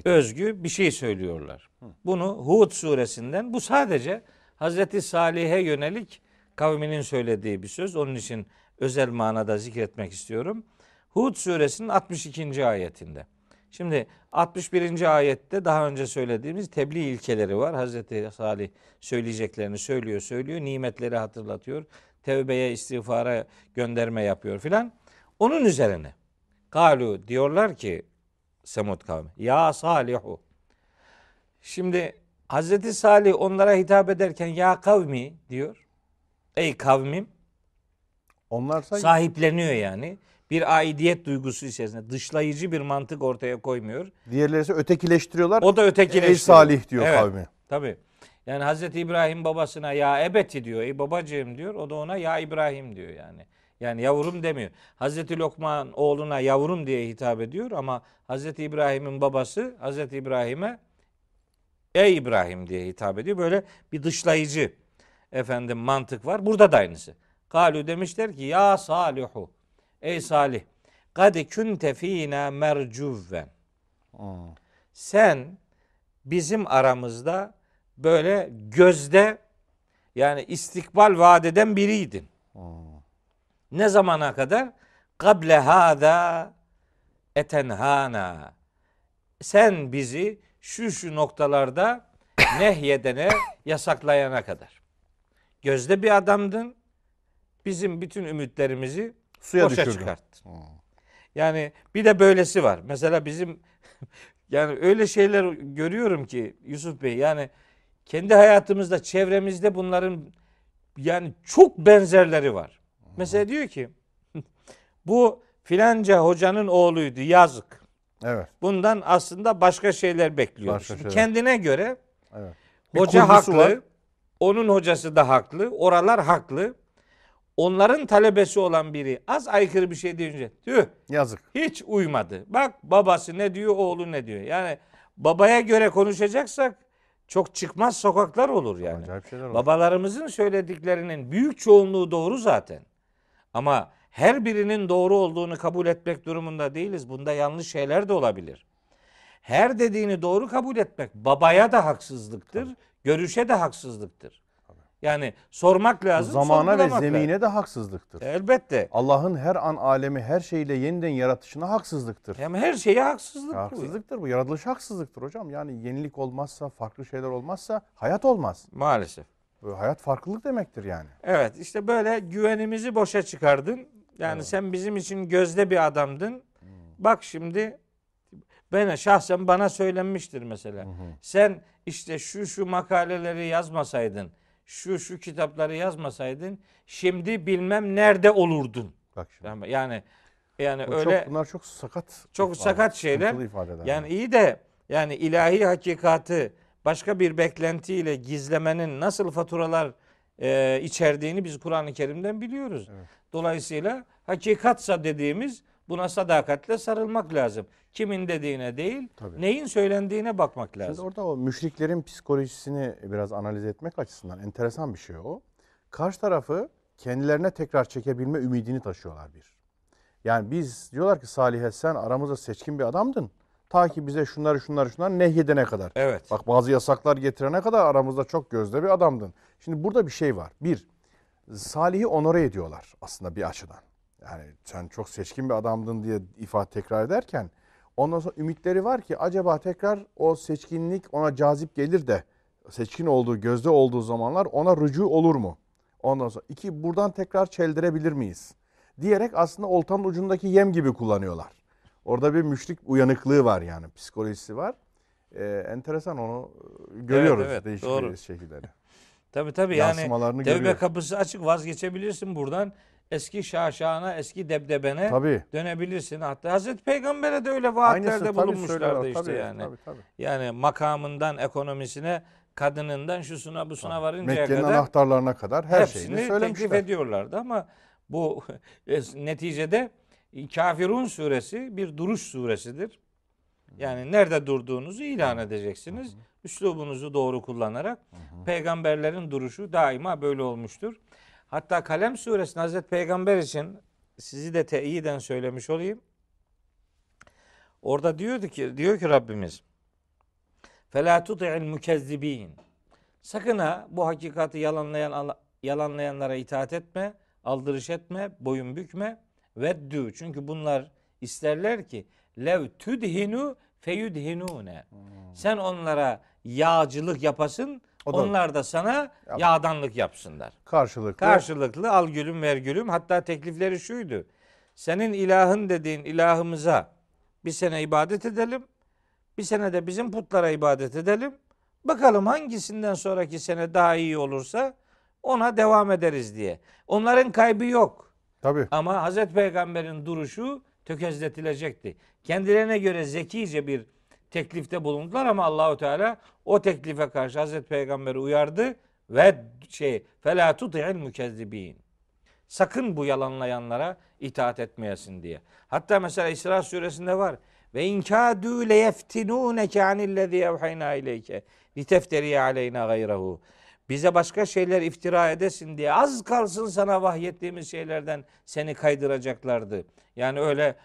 Özgü bir şey söylüyorlar. Bunu Hud suresinden bu sadece Hazreti Salih'e yönelik kavminin söylediği bir söz. Onun için özel manada zikretmek istiyorum. Hud suresinin 62. ayetinde. Şimdi 61. ayette daha önce söylediğimiz tebliğ ilkeleri var. Hazreti Salih söyleyeceklerini söylüyor, söylüyor. Nimetleri hatırlatıyor. Tevbeye, istiğfara gönderme yapıyor filan. Onun üzerine Kalu diyorlar ki Semud kavmi. Ya Salihu. Şimdi Hazreti Salih onlara hitap ederken ya kavmi diyor. Ey kavmim Onlarsa sahipleniyor yani. Bir aidiyet duygusu içerisinde dışlayıcı bir mantık ortaya koymuyor. diğerleri ise ötekileştiriyorlar. O da ötekileştiriyor. Ey Salih diyor Evet, kavmi. Tabii. Yani Hazreti İbrahim babasına ya ebeti diyor. Ey babacığım diyor. O da ona ya İbrahim diyor yani. Yani yavrum demiyor. Hazreti Lokman oğluna yavrum diye hitap ediyor ama Hazreti İbrahim'in babası Hazreti İbrahim'e ey İbrahim diye hitap ediyor. Böyle bir dışlayıcı efendim mantık var. Burada da aynısı. Kalu demişler ki ya Salihu. Ey Salih. Kad kunte fina mercuvven. Hmm. Sen bizim aramızda böyle gözde yani istikbal vaat eden biriydin. Ne zamana kadar? Kable hâzâ etenhana. Sen bizi şu şu noktalarda nehyedene, yasaklayana kadar. Gözde bir adamdın. Bizim bütün ümitlerimizi Suya boşa düşürdün. çıkarttın. Yani bir de böylesi var. Mesela bizim yani öyle şeyler görüyorum ki Yusuf Bey yani kendi hayatımızda, çevremizde bunların yani çok benzerleri var. Mesela diyor ki bu filanca hocanın oğluydu yazık. Evet. Bundan aslında başka şeyler bekliyor. Başka şeyler. Kendine göre Evet. Hoca haklı. var. Onun hocası da haklı. Oralar haklı. Onların talebesi olan biri az aykırı bir şey deyince tüh Yazık. hiç uymadı. Bak babası ne diyor, oğlu ne diyor. Yani babaya göre konuşacaksak çok çıkmaz sokaklar olur yani. Babalarımızın söylediklerinin büyük çoğunluğu doğru zaten. Ama her birinin doğru olduğunu kabul etmek durumunda değiliz. Bunda yanlış şeyler de olabilir. Her dediğini doğru kabul etmek babaya da haksızlıktır, görüşe de haksızlıktır. Yani sormak lazım, Zamana ve zemine lazım. de haksızlıktır. Elbette. Allah'ın her an alemi her şeyle yeniden yaratışına haksızlıktır. Hem her şeye haksızlık bu. haksızlıktır bu. Yaratılış haksızlıktır hocam. Yani yenilik olmazsa, farklı şeyler olmazsa hayat olmaz. Maalesef. Bu Hayat farklılık demektir yani. Evet işte böyle güvenimizi boşa çıkardın. Yani sen bizim için gözde bir adamdın. Bak şimdi ben şahsen bana söylenmiştir mesela. Sen işte şu şu makaleleri yazmasaydın, şu şu kitapları yazmasaydın şimdi bilmem nerede olurdun. Bak şimdi. Yani yani, yani Bu öyle çok, bunlar çok sakat. çok ifade, sakat şeyler. ifadeler. Yani iyi de yani ilahi hakikatı başka bir beklentiyle gizlemenin nasıl faturalar e, içerdiğini biz Kur'an-ı Kerim'den biliyoruz. Dolayısıyla hakikatsa dediğimiz buna sadakatle sarılmak lazım. Kimin dediğine değil, Tabii. neyin söylendiğine bakmak Şimdi lazım. orada o müşriklerin psikolojisini biraz analiz etmek açısından enteresan bir şey o. Karşı tarafı kendilerine tekrar çekebilme ümidini taşıyorlar bir. Yani biz diyorlar ki Salih sen aramızda seçkin bir adamdın. Ta ki bize şunları şunları şunları nehyedene kadar. Evet. Bak bazı yasaklar getirene kadar aramızda çok gözde bir adamdın. Şimdi burada bir şey var. Bir, Salih'i onore ediyorlar aslında bir açıdan. Yani sen çok seçkin bir adamdın diye ifade tekrar ederken ondan sonra ümitleri var ki acaba tekrar o seçkinlik ona cazip gelir de seçkin olduğu, gözde olduğu zamanlar ona rücu olur mu? Ondan sonra iki buradan tekrar çeldirebilir miyiz? Diyerek aslında oltanın ucundaki yem gibi kullanıyorlar. Orada bir müşrik uyanıklığı var yani psikolojisi var. Ee, enteresan onu e, görüyoruz evet, değişik doğru. şekilleri. Tabii tabii yani tevbe görüyoruz. kapısı açık vazgeçebilirsin buradan. Eski şaşana, eski debdebene Tabii. dönebilirsin. Hatta Hazreti Peygamber'e de öyle vaatlerde Aynısı bulunmuşlardı işte Tabii, yani. Tabii, tabii. Yani makamından ekonomisine, kadınından şusuna busuna varıncaya Mekke'nin kadar anahtarlarına kadar her şeyini hepsini teklif söylemişler. ediyorlardı ama bu neticede Kafirun suresi bir duruş suresidir. Yani nerede durduğunuzu ilan edeceksiniz. Üslubunuzu doğru kullanarak peygamberlerin duruşu daima böyle olmuştur. Hatta Kalem suresinde Hazreti Peygamber için sizi de teyiden söylemiş olayım. Orada diyordu ki diyor ki Rabbimiz Fela tuti'il mukezzibin. Sakın ha bu hakikati yalanlayan yalanlayanlara itaat etme, aldırış etme, boyun bükme. Veddü. Çünkü bunlar isterler ki lev tudhinu feyudhinune. Sen onlara yağcılık yapasın, O da- onlar da sana yağdanlık yapsınlar. Karşılıklı. Karşılıklı al gülüm ver gülüm. Hatta teklifleri şuydu. Senin ilahın dediğin ilahımıza bir sene ibadet edelim. Bir sene de bizim putlara ibadet edelim. Bakalım hangisinden sonraki sene daha iyi olursa ona devam ederiz diye. Onların kaybı yok. Tabii. Ama Hazreti Peygamber'in duruşu tökezletilecekti. Kendilerine göre zekice bir teklifte bulundular ama Allahu Teala o teklife karşı Hazreti Peygamber'i uyardı ve şey fela tuti'il mukezzibin. Sakın bu yalanlayanlara itaat etmeyesin diye. Hatta mesela İsra suresinde var. Ve inkâdû leyeftinûneke anillezî evhayna ileyke litefteri aleyna gayrehu. Bize başka şeyler iftira edesin diye az kalsın sana vahyettiğimiz şeylerden seni kaydıracaklardı. Yani öyle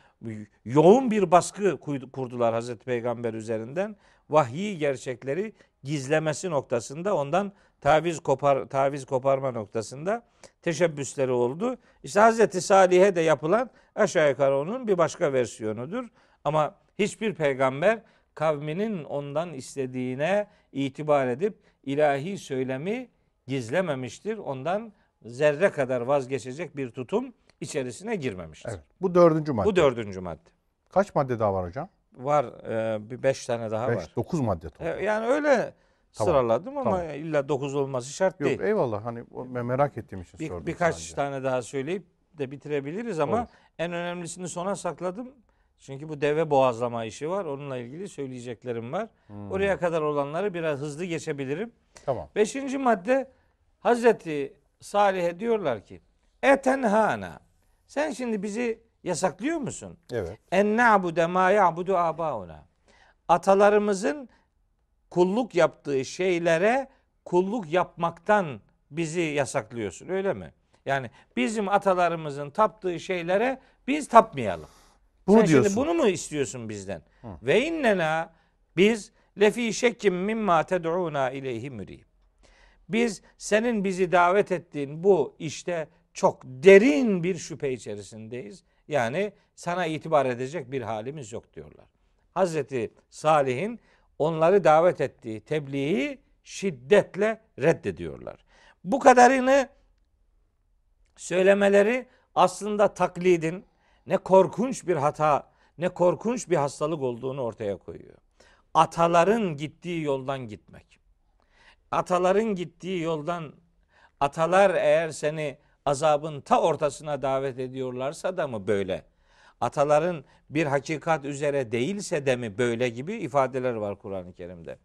yoğun bir baskı kurdular Hazreti Peygamber üzerinden. vahyi gerçekleri gizlemesi noktasında ondan taviz kopar taviz koparma noktasında teşebbüsleri oldu. İşte Hazreti Salih'e de yapılan aşağı yukarı onun bir başka versiyonudur. Ama hiçbir peygamber kavminin ondan istediğine itibar edip ilahi söylemi gizlememiştir. Ondan zerre kadar vazgeçecek bir tutum içerisine girmemiştir. Evet. Bu dördüncü madde. Bu dördüncü madde. Kaç madde daha var hocam? Var e, bir beş tane daha Beş, var. dokuz madde toplam. E, Yani öyle Tamam, sıraladım ama tamam. illa dokuz olması şart Yok değil. eyvallah hani ben merak ettiğim için Bir, sordum birkaç sadece. tane daha söyleyip de bitirebiliriz ama Olur. en önemlisini sona sakladım. Çünkü bu deve boğazlama işi var. Onunla ilgili söyleyeceklerim var. Hmm. Oraya kadar olanları biraz hızlı geçebilirim. Tamam. Beşinci madde Hazreti Salih'e diyorlar ki Etenhana sen şimdi bizi yasaklıyor musun? Evet. En na'bude ma ya'budu abauna. Atalarımızın kulluk yaptığı şeylere kulluk yapmaktan bizi yasaklıyorsun öyle mi? Yani bizim atalarımızın taptığı şeylere biz tapmayalım. Bunu Sen diyorsun. şimdi bunu mu istiyorsun bizden? Ve innena biz lefi şekkim mimma ted'una ileyhi mürib. Biz senin bizi davet ettiğin bu işte çok derin bir şüphe içerisindeyiz. Yani sana itibar edecek bir halimiz yok diyorlar. Hazreti Salih'in onları davet ettiği tebliği şiddetle reddediyorlar. Bu kadarını söylemeleri aslında taklidin ne korkunç bir hata, ne korkunç bir hastalık olduğunu ortaya koyuyor. Ataların gittiği yoldan gitmek. Ataların gittiği yoldan atalar eğer seni azabın ta ortasına davet ediyorlarsa da mı böyle? Ataların bir hakikat üzere değilse de mi böyle gibi ifadeler var Kur'an-ı Kerim'de.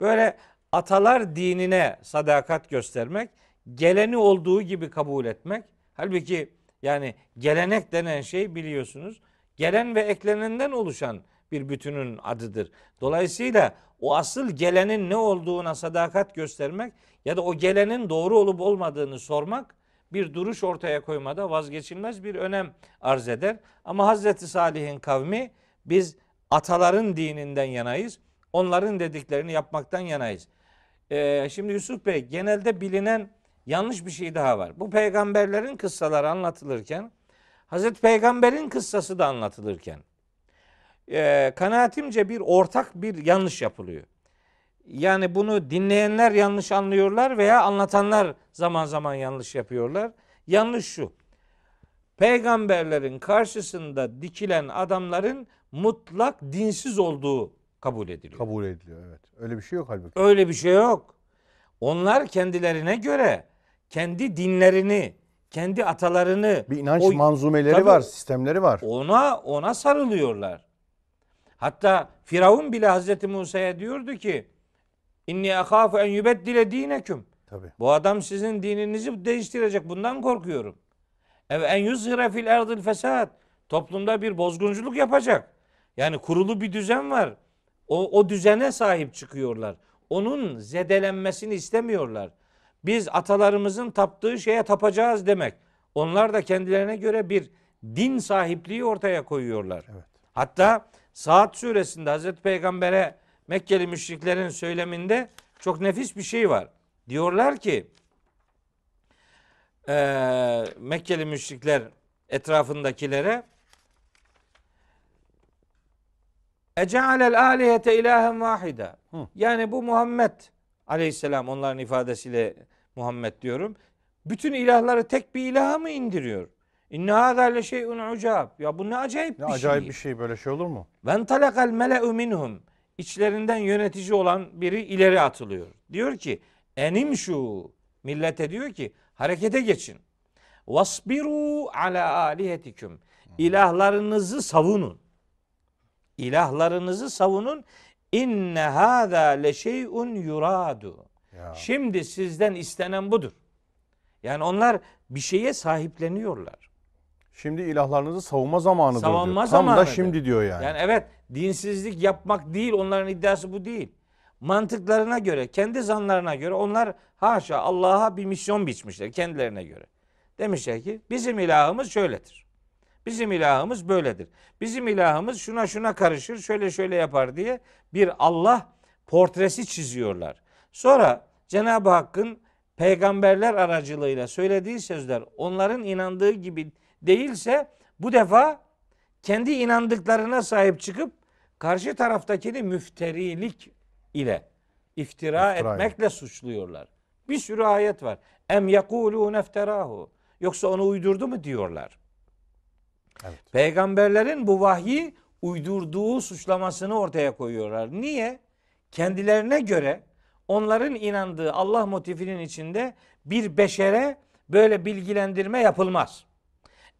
Böyle atalar dinine sadakat göstermek, geleni olduğu gibi kabul etmek. Halbuki yani gelenek denen şey biliyorsunuz gelen ve eklenenden oluşan bir bütünün adıdır. Dolayısıyla o asıl gelenin ne olduğuna sadakat göstermek ya da o gelenin doğru olup olmadığını sormak bir duruş ortaya koymada vazgeçilmez bir önem arz eder. Ama Hazreti Salih'in kavmi biz ataların dininden yanayız. Onların dediklerini yapmaktan yanayız. Ee, şimdi Yusuf Bey genelde bilinen yanlış bir şey daha var. Bu peygamberlerin kıssaları anlatılırken Hazreti Peygamber'in kıssası da anlatılırken e, kanaatimce bir ortak bir yanlış yapılıyor. Yani bunu dinleyenler yanlış anlıyorlar veya anlatanlar zaman zaman yanlış yapıyorlar. Yanlış şu. Peygamberlerin karşısında dikilen adamların mutlak dinsiz olduğu kabul ediliyor. Kabul ediliyor evet. Öyle bir şey yok halbuki. Öyle bir şey yok. Onlar kendilerine göre kendi dinlerini, kendi atalarını Bir inanç o- manzumeleri Tabii. var, sistemleri var. ona ona sarılıyorlar. Hatta Firavun bile Hazreti Musa'ya diyordu ki İnni akhafu en yubeddile dineküm. Tabii. Bu adam sizin dininizi değiştirecek. Bundan korkuyorum. Ev en yuzhire fil erdil fesad. Toplumda bir bozgunculuk yapacak. Yani kurulu bir düzen var. O, o düzene sahip çıkıyorlar. Onun zedelenmesini istemiyorlar. Biz atalarımızın taptığı şeye tapacağız demek. Onlar da kendilerine göre bir din sahipliği ortaya koyuyorlar. Evet. Hatta Saat suresinde Hazreti Peygamber'e Mekkeli müşriklerin söyleminde çok nefis bir şey var. Diyorlar ki eee, Mekkeli müşrikler etrafındakilere Ece'alel alihete ilahen vahida. Yani bu Muhammed aleyhisselam onların ifadesiyle Muhammed diyorum. Bütün ilahları tek bir ilaha mı indiriyor? İnne hâzâ le şey'un ucab. Ya bu ne acayip Ne bir acayip şey. bir şey böyle şey olur mu? Ven talakal mele'u minhum. İçlerinden yönetici olan biri ileri atılıyor. Diyor ki enim şu millete diyor ki harekete geçin. Vasbiru ala alihetiküm. İlahlarınızı savunun. İlahlarınızı savunun. İnne hâzâ le şey'un yuradu. Ya. Şimdi sizden istenen budur. Yani onlar bir şeye sahipleniyorlar. Şimdi ilahlarınızı savunma zamanıdır Savunma diyor. Tam da şimdi diyor yani. Yani evet dinsizlik yapmak değil onların iddiası bu değil. Mantıklarına göre, kendi zanlarına göre onlar haşa Allah'a bir misyon biçmişler kendilerine göre. Demişler ki bizim ilahımız şöyledir. Bizim ilahımız böyledir. Bizim ilahımız şuna şuna karışır, şöyle şöyle yapar diye bir Allah portresi çiziyorlar. Sonra Cenab-ı Hakk'ın peygamberler aracılığıyla söylediği sözler onların inandığı gibi değilse bu defa kendi inandıklarına sahip çıkıp karşı taraftakini müfterilik ile iftira, İftira etmekle suçluyorlar. Bir sürü ayet var. Em yekulû nefterahu. Yoksa onu uydurdu mu diyorlar. Evet. Peygamberlerin bu vahyi uydurduğu suçlamasını ortaya koyuyorlar. Niye? Kendilerine göre onların inandığı Allah motifinin içinde bir beşere böyle bilgilendirme yapılmaz.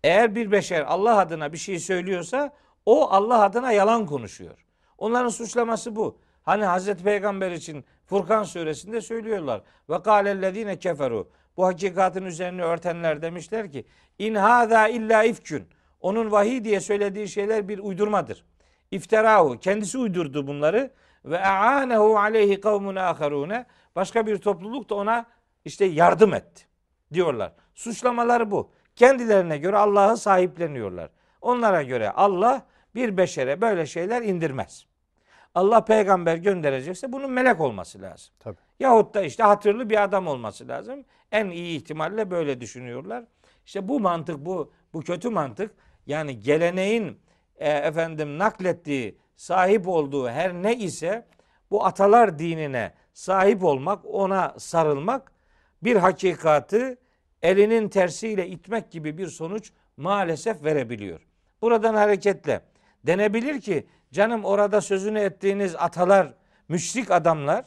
Eğer bir beşer Allah adına bir şey söylüyorsa o Allah adına yalan konuşuyor. Onların suçlaması bu. Hani Hazreti Peygamber için Furkan suresinde söylüyorlar. Ve kâlellezîne keferu. Bu hakikatin üzerine örtenler demişler ki in hâzâ illa ifkün. Onun vahiy diye söylediği şeyler bir uydurmadır. İftirahu. Kendisi uydurdu bunları. Ve e'anehu aleyhi kavmun aharune. Başka bir topluluk da ona işte yardım etti. Diyorlar. Suçlamaları bu. Kendilerine göre Allah'ı sahipleniyorlar. Onlara göre Allah bir beşere böyle şeyler indirmez. Allah peygamber gönderecekse bunun melek olması lazım. Tabii. Yahut da işte hatırlı bir adam olması lazım. En iyi ihtimalle böyle düşünüyorlar. İşte bu mantık bu bu kötü mantık yani geleneğin e, efendim naklettiği sahip olduğu her ne ise bu atalar dinine sahip olmak, ona sarılmak bir hakikatı elinin tersiyle itmek gibi bir sonuç maalesef verebiliyor. Buradan hareketle denebilir ki canım orada sözünü ettiğiniz atalar müşrik adamlar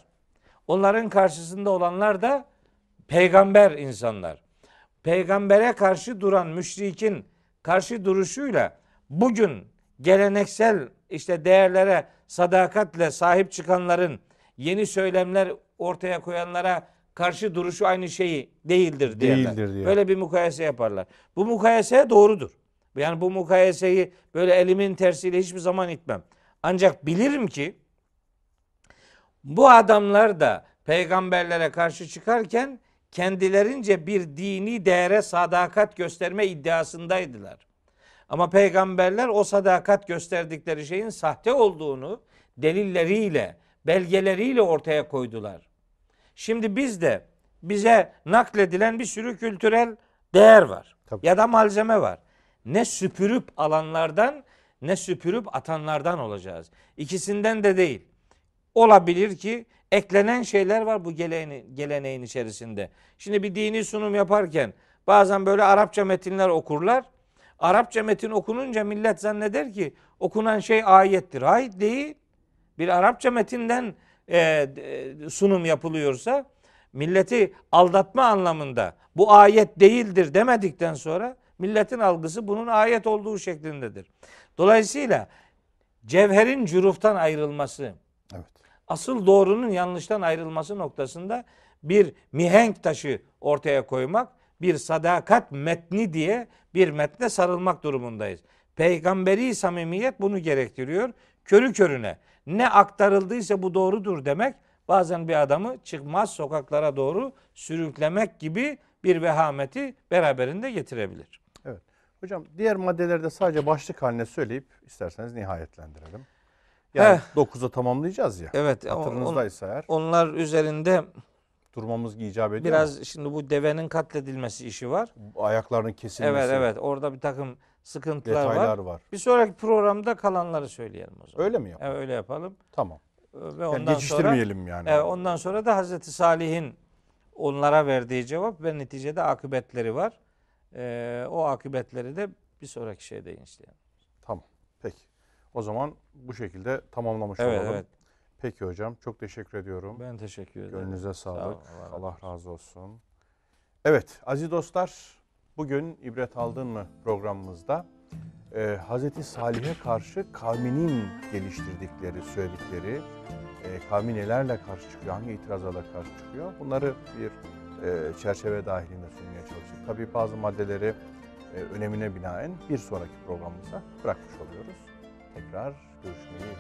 onların karşısında olanlar da peygamber insanlar. Peygambere karşı duran müşrikin karşı duruşuyla bugün geleneksel işte değerlere sadakatle sahip çıkanların yeni söylemler ortaya koyanlara karşı duruşu aynı şeyi değildir diyorlar. Değildir diyor. Böyle bir mukayese yaparlar. Bu mukayese doğrudur. Yani bu mukayeseyi böyle elimin tersiyle hiçbir zaman itmem. Ancak bilirim ki bu adamlar da peygamberlere karşı çıkarken kendilerince bir dini değere sadakat gösterme iddiasındaydılar. Ama peygamberler o sadakat gösterdikleri şeyin sahte olduğunu delilleriyle, belgeleriyle ortaya koydular. Şimdi biz de bize nakledilen bir sürü kültürel değer var. Tabii. Ya da malzeme var. Ne süpürüp alanlardan ne süpürüp atanlardan olacağız. İkisinden de değil. Olabilir ki eklenen şeyler var bu geleneğin, geleneğin içerisinde. Şimdi bir dini sunum yaparken bazen böyle Arapça metinler okurlar. Arapça metin okununca millet zanneder ki okunan şey ayettir. Hayır değil. Bir Arapça metinden e, e, sunum yapılıyorsa milleti aldatma anlamında bu ayet değildir demedikten sonra milletin algısı bunun ayet olduğu şeklindedir. Dolayısıyla cevherin cüruftan ayrılması, Evet. asıl doğrunun yanlıştan ayrılması noktasında bir mihenk taşı ortaya koymak, bir sadakat metni diye bir metne sarılmak durumundayız. Peygamberi samimiyet bunu gerektiriyor. Körü körüne ne aktarıldıysa bu doğrudur demek bazen bir adamı çıkmaz sokaklara doğru sürüklemek gibi bir vehameti beraberinde getirebilir. Evet. Hocam diğer maddeleri de sadece başlık haline söyleyip isterseniz nihayetlendirelim. Yani Heh. 9'a tamamlayacağız ya. Evet, on- Hatırınızdaysa eğer onlar üzerinde durmamız icap ediyor biraz mu? şimdi bu devenin katledilmesi işi var. ayaklarının kesilmesi, Evet evet orada bir takım sıkıntılar detaylar var. var. Bir sonraki programda kalanları söyleyelim o zaman. Öyle mi yapalım? Evet, öyle yapalım. Tamam. Ve Yani ondan sonra geçiştirmeyelim yani. evet, ondan sonra da Hazreti Salih'in onlara verdiği cevap ve neticede akıbetleri var. Ee, o akıbetleri de bir sonraki şeyde işleyelim. Tamam. Peki. O zaman bu şekilde tamamlamış Evet olalım. evet. Peki hocam çok teşekkür ediyorum. Ben teşekkür ederim. Gönlünüze sağlık. olun, Allah razı Allah razı olsun. Evet aziz dostlar bugün ibret aldın mı programımızda e, Hazreti Salih'e karşı kavminin geliştirdikleri, söyledikleri e, kavmi nelerle karşı çıkıyor, hangi itirazlarla karşı çıkıyor bunları bir e, çerçeve dahilinde sunmaya çalıştık. Tabii bazı maddeleri e, önemine binaen bir sonraki programımıza bırakmış oluyoruz. Tekrar görüşmeyi